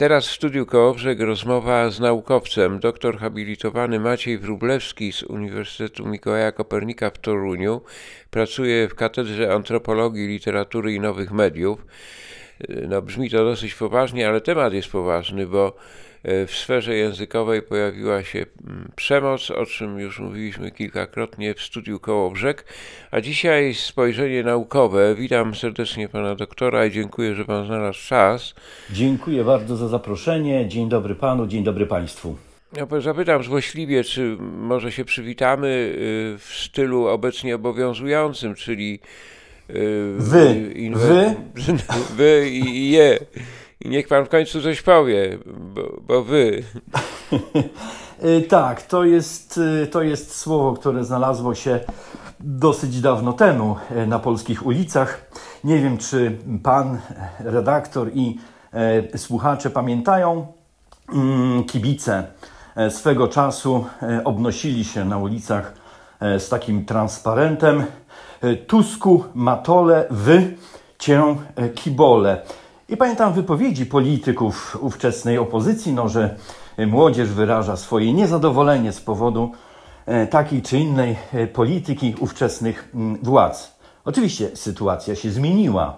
Teraz w studiu Kołobrzeg rozmowa z naukowcem, doktor habilitowany Maciej Wróblewski z Uniwersytetu Mikołaja Kopernika w Toruniu. Pracuje w Katedrze Antropologii, Literatury i Nowych Mediów. No, brzmi to dosyć poważnie, ale temat jest poważny, bo w sferze językowej pojawiła się mm, przemoc, o czym już mówiliśmy kilkakrotnie w studiu Kołobrzeg, a dzisiaj spojrzenie naukowe. Witam serdecznie pana doktora i dziękuję, że pan znalazł czas. Dziękuję bardzo za zaproszenie. Dzień dobry panu, dzień dobry państwu. Ja zapytam złośliwie, czy może się przywitamy y, w stylu obecnie obowiązującym, czyli y, wy, wy, wy i je. I niech pan w końcu coś powie, bo, bo wy. Y, tak, to jest, y, to jest słowo, które znalazło się dosyć dawno temu y, na polskich ulicach. Nie wiem, czy pan redaktor i e, słuchacze pamiętają. Mm, kibice swego czasu e, obnosili się na ulicach z takim transparentem Tusku, Matole, wy cię kibole. I pamiętam wypowiedzi polityków ówczesnej opozycji, no, że młodzież wyraża swoje niezadowolenie z powodu e, takiej czy innej e, polityki ówczesnych mm, władz. Oczywiście sytuacja się zmieniła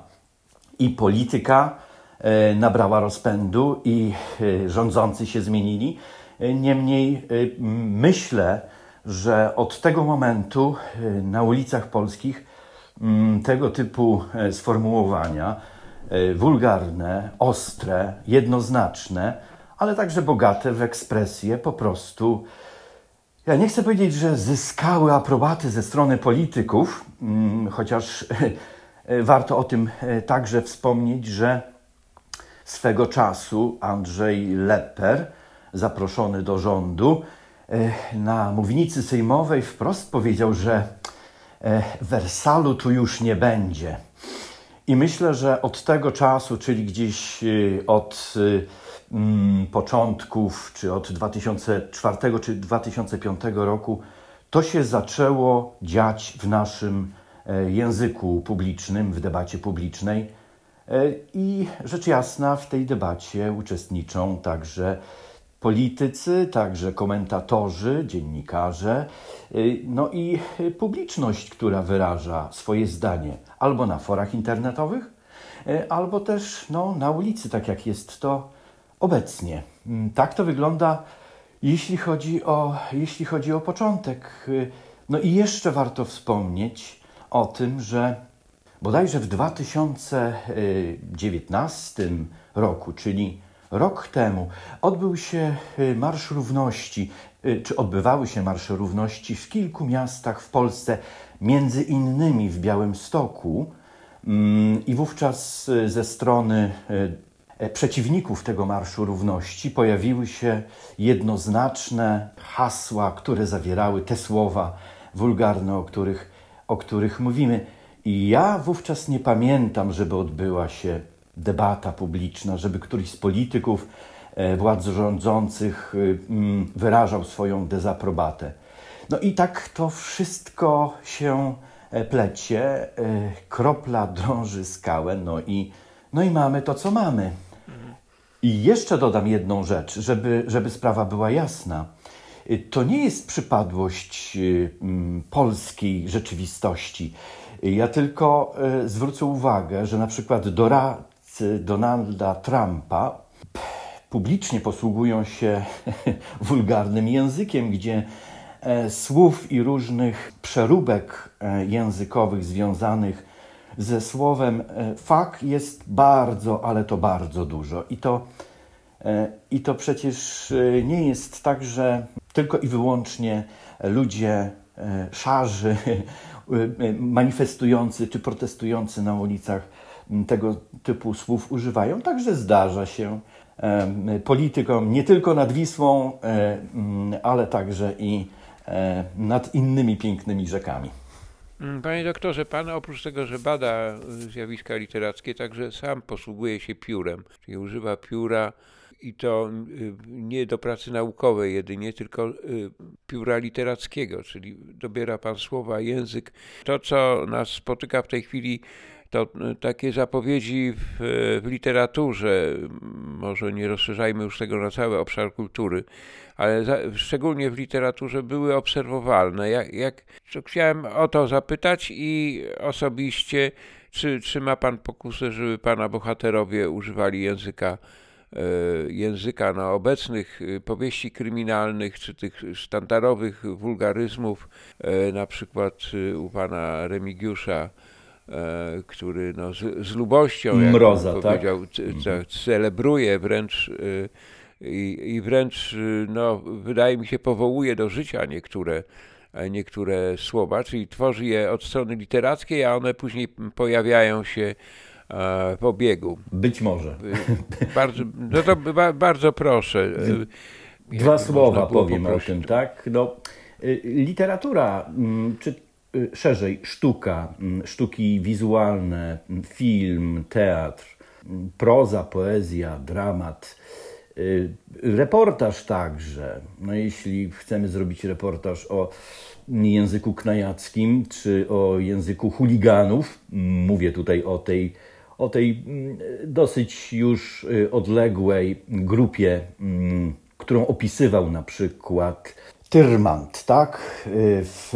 i polityka e, nabrała rozpędu i rządzący się zmienili. Niemniej myślę, że od tego momentu na ulicach polskich mm, tego typu sformułowania wulgarne, ostre, jednoznaczne, ale także bogate w ekspresję po prostu. Ja nie chcę powiedzieć, że zyskały aprobaty ze strony polityków, mm, chociaż e, warto o tym e, także wspomnieć, że swego czasu Andrzej Lepper, zaproszony do rządu, na mównicy sejmowej wprost powiedział, że Wersalu tu już nie będzie. I myślę, że od tego czasu, czyli gdzieś y, od y, mm, początków, czy od 2004 czy 2005 roku, to się zaczęło dziać w naszym e, języku publicznym, w debacie publicznej. E, I rzecz jasna, w tej debacie uczestniczą także politycy, także komentatorzy, dziennikarze, y, no i publiczność, która wyraża swoje zdanie albo na forach internetowych, y, albo też no, na ulicy, tak jak jest to obecnie. Mm, tak to wygląda, jeśli chodzi o, jeśli chodzi o początek. Y, no i jeszcze warto wspomnieć o tym, że bodajże w 2019 roku, czyli Rok temu odbył się y, Marsz Równości, y, czy odbywały się Marsze Równości w kilku miastach w Polsce, między innymi w Białymstoku. Mm, I wówczas y, ze strony przeciwników tego Marszu Równości pojawiły się jednoznaczne hasła, które zawierały te słowa wulgarne, o których, o których mówimy. I ja wówczas nie pamiętam, żeby odbyła się debata publiczna, żeby któryś z polityków e, władz rządzących y, mm, wyrażał swoją dezaprobatę. No i tak to wszystko się e, plecie, e, kropla drąży skałę, no i, no i mamy to, co mamy. I jeszcze dodam jedną rzecz, żeby, żeby sprawa była jasna. To nie jest przypadłość y, mm, polskiej rzeczywistości. Ja tylko zwrócę uwagę, że na przykład Dora, Donalda Trumpa publicznie posługują się wulgarnym językiem, gdzie e, słów i różnych przeróbek e, językowych związanych ze słowem e, fuck jest bardzo, ale to bardzo dużo. I to, I to przecież nie jest tak, że tylko i wyłącznie ludzie szarzy, manifestujący czy protestujący na ulicach tego typu słów używają. Także zdarza się politykom nie tylko nad Wisłą, e, ale także i e, nad innymi pięknymi rzekami. Mm, panie doktorze, pan oprócz tego, że bada zjawiska literackie, także sam posługuje się piórem, czyli używa pióra i to y, nie do pracy naukowej jedynie, tylko y, pióra literackiego, czyli dobiera pan słowa, język. To, co nas spotyka w tej chwili, to y, takie zapowiedzi w, w literaturze, może nie rozszerzajmy już tego na cały obszar kultury, ale za, szczególnie w literaturze były obserwowalne. Jak, jak, chciałem o to zapytać i osobiście, czy, czy ma pan pokusę, żeby pana bohaterowie używali języka języka na obecnych e, powieści kryminalnych, czy tych sztandarowych wulgaryzmów, e, na przykład u pana Remigiusza, który no, z, z lubością, jak Mroza, tak? powiedział, tak? celebruje wręcz i, i wręcz, no, wydaje mi się, powołuje do życia niektóre niektóre słowa, czyli tworzy je od strony literackiej, a one później pojawiają się E, w obiegu. Być może. E, bardzo, no to bardzo proszę. E, Dwa słowa powiem poprosić. o tym, tak? No, literatura, mm, czy szerzej sztuka, mm, sztuki wizualne, film, teatr, mm, proza, poezja, dramat, reportaż także. No jeśli chcemy zrobić reportaż o języku knajackim czy o języku chuliganów, mówię tutaj o tej o tej mm, dosyć już y, odległej grupie, mm, którą opisywał na przykład Tyrmand, tak? Y, w,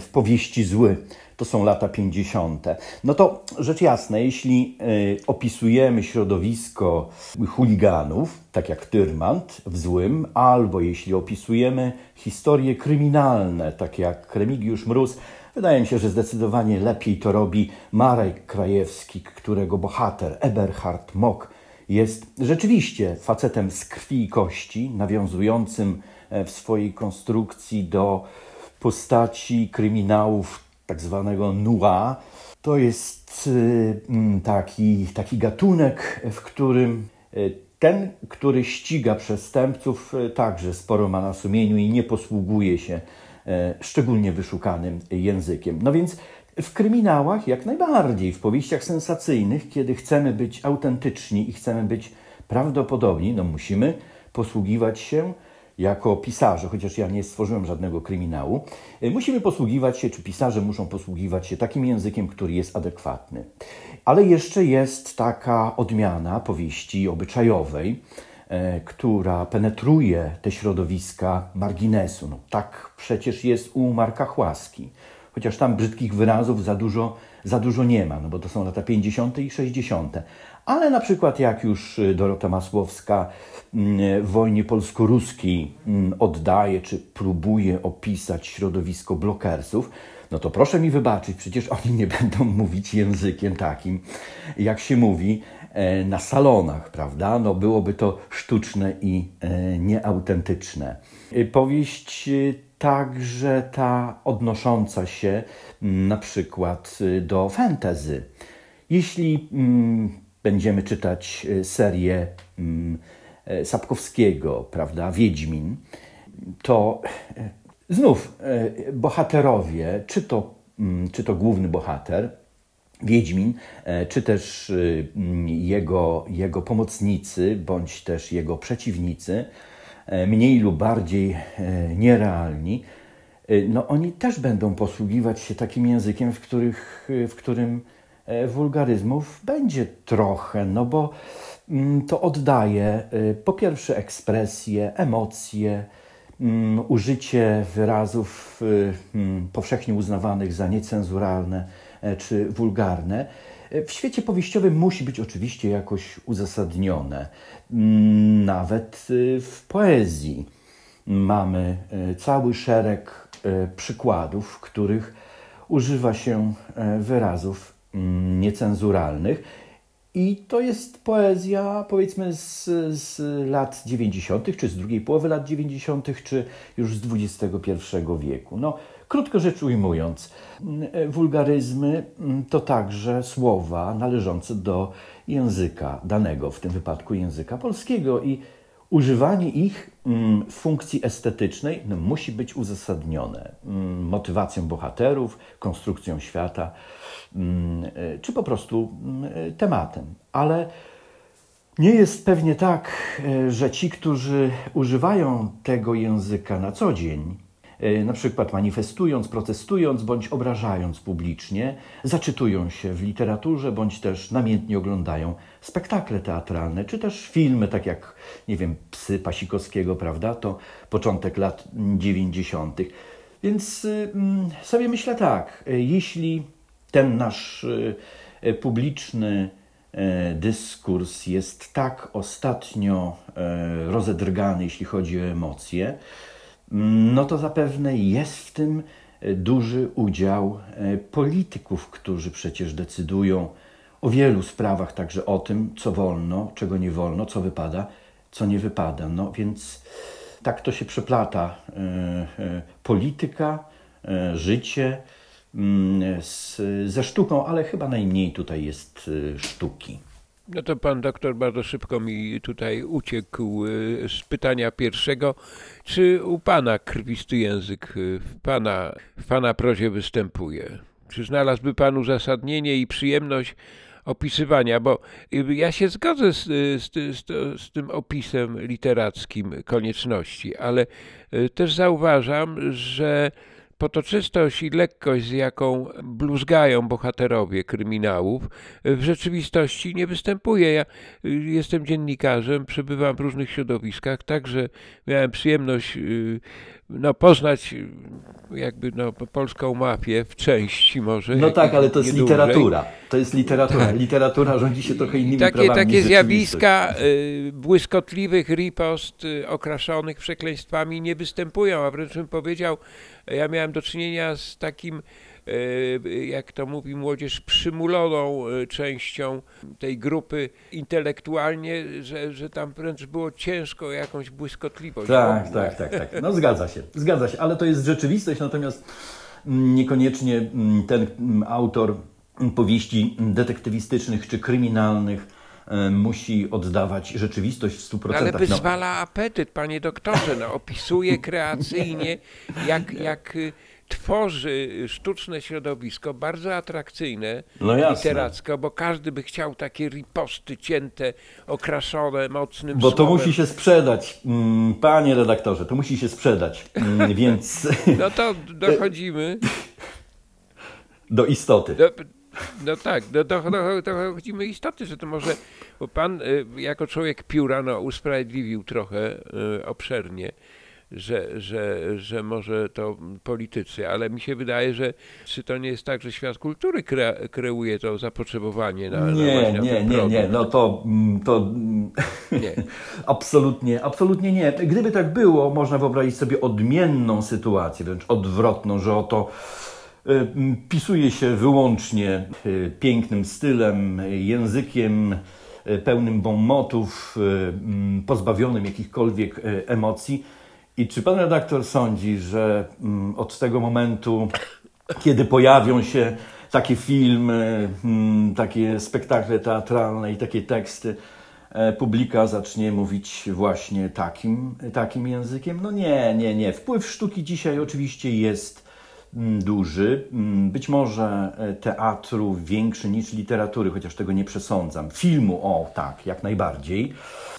w powieści Zły. To są lata 50. No to rzecz jasna, jeśli y, opisujemy środowisko chuliganów, tak jak Tyrmand w Złym, albo jeśli opisujemy historie kryminalne, tak jak Remigiusz Mróz, Wydaje mi się, że zdecydowanie lepiej to robi Marek Krajewski, którego bohater Eberhard Mock jest rzeczywiście facetem z krwi i kości, nawiązującym e, w swojej konstrukcji do postaci kryminałów tak zwanego noir. To jest e, taki, taki gatunek, w którym e, ten, który ściga przestępców, także sporo ma na sumieniu i nie posługuje się szczególnie wyszukanym językiem. No więc w kryminałach jak najbardziej, w powieściach sensacyjnych, kiedy chcemy być autentyczni i chcemy być prawdopodobni, no musimy posługiwać się jako pisarze, chociaż ja nie stworzyłem żadnego kryminału, e, musimy posługiwać się, czy pisarze muszą posługiwać się takim językiem, który jest adekwatny. Ale jeszcze jest taka odmiana powieści obyczajowej, E, która penetruje te środowiska marginesu. No, tak przecież jest u Marka Chłaski. Chociaż tam brzydkich wyrazów za dużo, za dużo nie ma, no bo to są lata 50. i 60. Ale na przykład jak już Dorota Masłowska mm, w wojnie polsko-ruskiej mm, oddaje czy próbuje opisać środowisko blokersów, no to proszę mi wybaczyć, przecież oni nie będą mówić językiem takim, jak się mówi E, na salonach, prawda? No byłoby to sztuczne i e, nieautentyczne. E, powieść także ta odnosząca się na przykład do fantasy. Jeśli mm, będziemy czytać serię mm, Sapkowskiego, prawda, Wiedźmin, to znów bohaterowie, czy to, mm, czy to główny bohater, Wiedźmin, e, czy też mm, jego, jego pomocnicy, bądź też jego przeciwnicy, e, mniej lub bardziej e, nierealni, no oni też będą posługiwać się takim językiem, w, których, w którym wulgaryzmów będzie trochę, no bo to oddaje po pierwsze ekspresję, emocje, użycie wyrazów powszechnie uznawanych za niecenzuralne E, czy wulgarne, e, w świecie powieściowym musi być oczywiście jakoś uzasadnione. Mm, nawet e, w poezji mamy cały szereg przykładów, w których używa się wyrazów mm, niecenzuralnych. I to jest poezja, powiedzmy, z, z lat 90., czy z drugiej połowy lat 90., czy już z XXI wieku. No, Krótko rzecz ujmując, mm, wulgaryzmy mm, to także słowa należące do języka danego, w tym wypadku języka polskiego i używanie ich mm, w funkcji estetycznej no, musi być uzasadnione motywacją bohaterów, konstrukcją świata, e, czy po prostu tematem. Ale Nie jest pewnie tak, e, że ci, którzy używają tego języka na co dzień, e, na przykład manifestując, protestując bądź obrażając publicznie, zaczytują się w literaturze bądź też namiętnie oglądają spektakle teatralne, czy też filmy, tak jak, nie wiem, Psy Pasikowskiego, prawda? To początek lat 90. Więc y, mm, sobie myślę tak, e, jeśli ten nasz y, publiczny e, dyskurs jest tak ostatnio e, rozedrgany, jeśli chodzi o emocje, no to zapewne jest w tym e, duży udział e, polityków, którzy przecież decydują o wielu sprawach, także o tym, co wolno, czego nie wolno, co wypada, co nie wypada. No więc tak to się przeplata e, polityka, życie mm, z, ze sztuką, ale chyba najmniej tutaj jest sztuki. No to pan doktor bardzo szybko mi tutaj uciekł y, z pytania pierwszego. Czy u pana krwisty język y, w pana, w pana prozie występuje? Czy znalazłby pan uzasadnienie i przyjemność opisywania? Bo y, ja się zgodzę z, z, z, z tym opisem literackim konieczności, ale też zauważam, że potoczystość i lekkość, z jaką bluzgają bohaterowie kryminałów, w rzeczywistości nie występuje. Ja y, jestem dziennikarzem, przebywam w różnych środowiskach, także miałem przyjemność y, no, poznać jakby no, polską mafię w części może. No tak, ale to jest literatura. To jest literatura. Literatura rządzi się trochę innymi Takie, prawami takie zjawiska y, błyskotliwych ripost y, okraszonych przekleństwami nie występują, a wręcz bym powiedział, ja miałem do czynienia z takim, jak to mówi młodzież, przymuloną y, częścią tej grupy intelektualnie, że, że tam wręcz było ciężko jakąś błyskotliwość. Tak, tak, tak, tak. No zgadza się, zgadza się, ale to jest rzeczywistość, natomiast mm, niekoniecznie mm, ten mm, autor powieści detektywistycznych czy kryminalnych e, musi oddawać rzeczywistość w 100%. Ale No, wyzwala apetyt, panie doktorze. No, opisuje kreacyjnie, jak, jak y, tworzy sztuczne środowisko, bardzo atrakcyjne No literacko, bo każdy by chciał takie riposty cięte, okraszone mocnym bo to słowem. musi się sprzedać, mm, panie redaktorze, to musi się sprzedać, mm, więc No to dochodzimy. Do istoty. do, no tak, do, dochodzimy istoty, że to może, bo pan y, jako człowiek pióra no, usprawiedliwił trochę y, obszernie, że, że, że może to politycy, ale mi się wydaje, że czy to nie jest tak, że świat kultury kre, kreuje to zapotrzebowanie na, na Nie, właśnie na nie, ten nie, produkt? nie, no to, mm, to Nie. absolutnie, absolutnie nie. Gdyby tak było, można wyobrazić sobie odmienną sytuację, wręcz odwrotną, że oto y, mm, pisuje się wyłącznie y, pięknym stylem, językiem y, pełnym bonmotów, y, mm, pozbawionym jakichkolwiek emocji. I czy pan redaktor sądzi, że mm, od tego momentu, kiedy pojawią się takie filmy, mm, takie spektakle teatralne i takie teksty, e, publika zacznie mówić właśnie takim, takim językiem? No nie, nie, nie. Wpływ sztuki dzisiaj oczywiście jest duży. Mm, Być może e, teatru większy niż literatury, chociaż tego nie przesądzam. Filmu, o tak, jak najbardziej.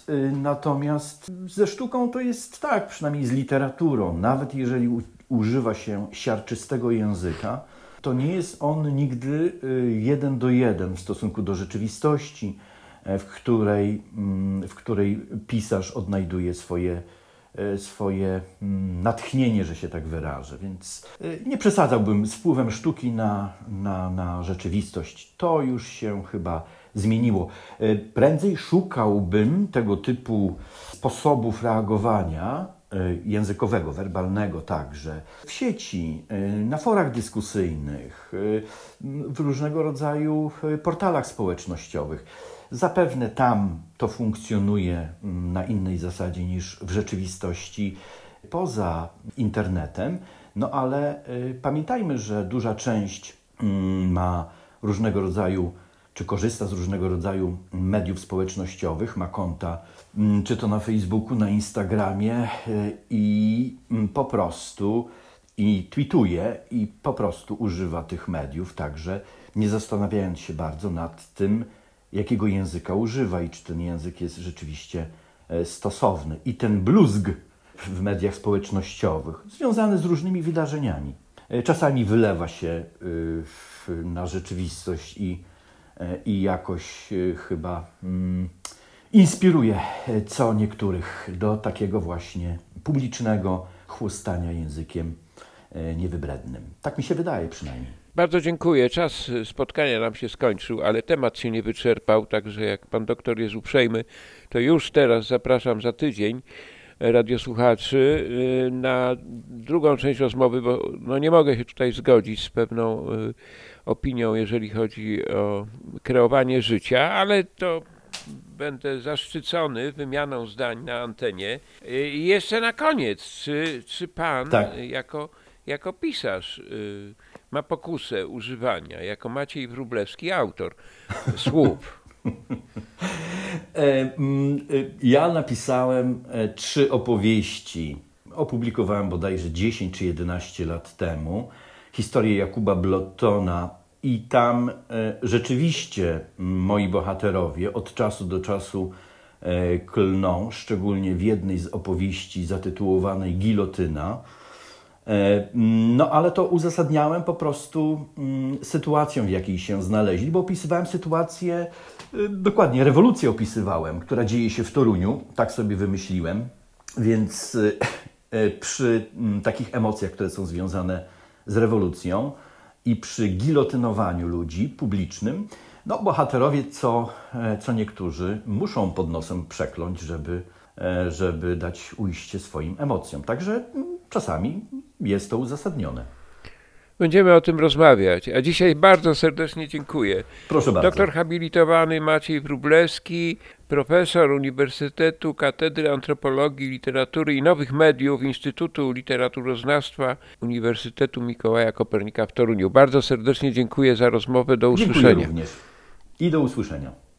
Y, Natomiast ze sztuką to jest tak, przynajmniej z literaturą. Nawet jeżeli używa się siarczystego języka, to nie jest on nigdy y, jeden do jeden w stosunku do rzeczywistości, e, w której, mm, w której pisarz odnajduje swoje, swoje mm, natchnienie, że się tak wyrażę. Więc y, nie przesadzałbym z wpływem sztuki na, na, na rzeczywistość. To już się chyba zmieniło. E, Prędzej szukałbym tego typu sposobów reagowania e, językowego, werbalnego także w sieci, e, na forach dyskusyjnych, e, w różnego rodzaju e, portalach społecznościowych. Zapewne tam to funkcjonuje mm, na innej zasadzie niż w rzeczywistości poza internetem, no ale y, pamiętajmy, że duża część mm, ma różnego rodzaju, czy korzysta z różnego rodzaju mediów społecznościowych, ma konta, mm, czy to na Facebooku, na Instagramie y, i po prostu i tweetuje i po prostu używa tych mediów, także nie zastanawiając się bardzo nad tym, jakiego języka używa i czy ten język jest rzeczywiście e, stosowny. I ten bluzg w mediach społecznościowych, związany z różnymi wydarzeniami, e, czasami wylewa się w- na rzeczywistość i, e, i jakoś e, chyba mm, inspiruje e, co niektórych do takiego właśnie publicznego chłostania językiem e, niewybrednym. Tak mi się wydaje przynajmniej. Bardzo dziękuję. Czas y, spotkania nam się skończył, ale temat się nie wyczerpał, także jak pan doktor jest uprzejmy, to już teraz zapraszam za tydzień radiosłuchaczy y, na drugą część rozmowy, bo no nie mogę się tutaj zgodzić z pewną y, opinią, jeżeli chodzi o kreowanie życia, ale to będę zaszczycony wymianą zdań na antenie. Y, I jeszcze na koniec, czy, czy pan Tak. y, jako, jako pisarz y, ma pokusę używania, jako Maciej Wróblewski, autor słów? E, mm, e, Ja napisałem e, trzy opowieści. Opublikowałem bodajże 10 czy 11 lat temu. Historię Jakuba Blottona i tam rzeczywiście moi bohaterowie od czasu do czasu klną, szczególnie w jednej z opowieści zatytułowanej Gilotyna. E, No, ale to uzasadniałem po prostu mm, sytuacją, w jakiej się znaleźli, bo opisywałem sytuację, y, dokładnie rewolucję opisywałem, która dzieje się w Toruniu, tak sobie wymyśliłem, więc y, przy mm, takich emocjach, które są związane z rewolucją i przy gilotynowaniu ludzi publicznym, no bohaterowie co, e, co niektórzy muszą pod nosem przekląć, żeby, e, żeby dać ujście swoim emocjom. Także mm, czasami jest to uzasadnione. Będziemy o tym rozmawiać. A dzisiaj bardzo serdecznie dziękuję. Proszę bardzo. Doktor habilitowany Maciej Wróblewski, profesor Uniwersytetu Katedry Antropologii, Literatury i Nowych Mediów Instytutu Literaturoznawstwa Uniwersytetu Mikołaja Kopernika w Toruniu. Bardzo serdecznie dziękuję za rozmowę. Do Dziękuję usłyszenia. również. I do usłyszenia.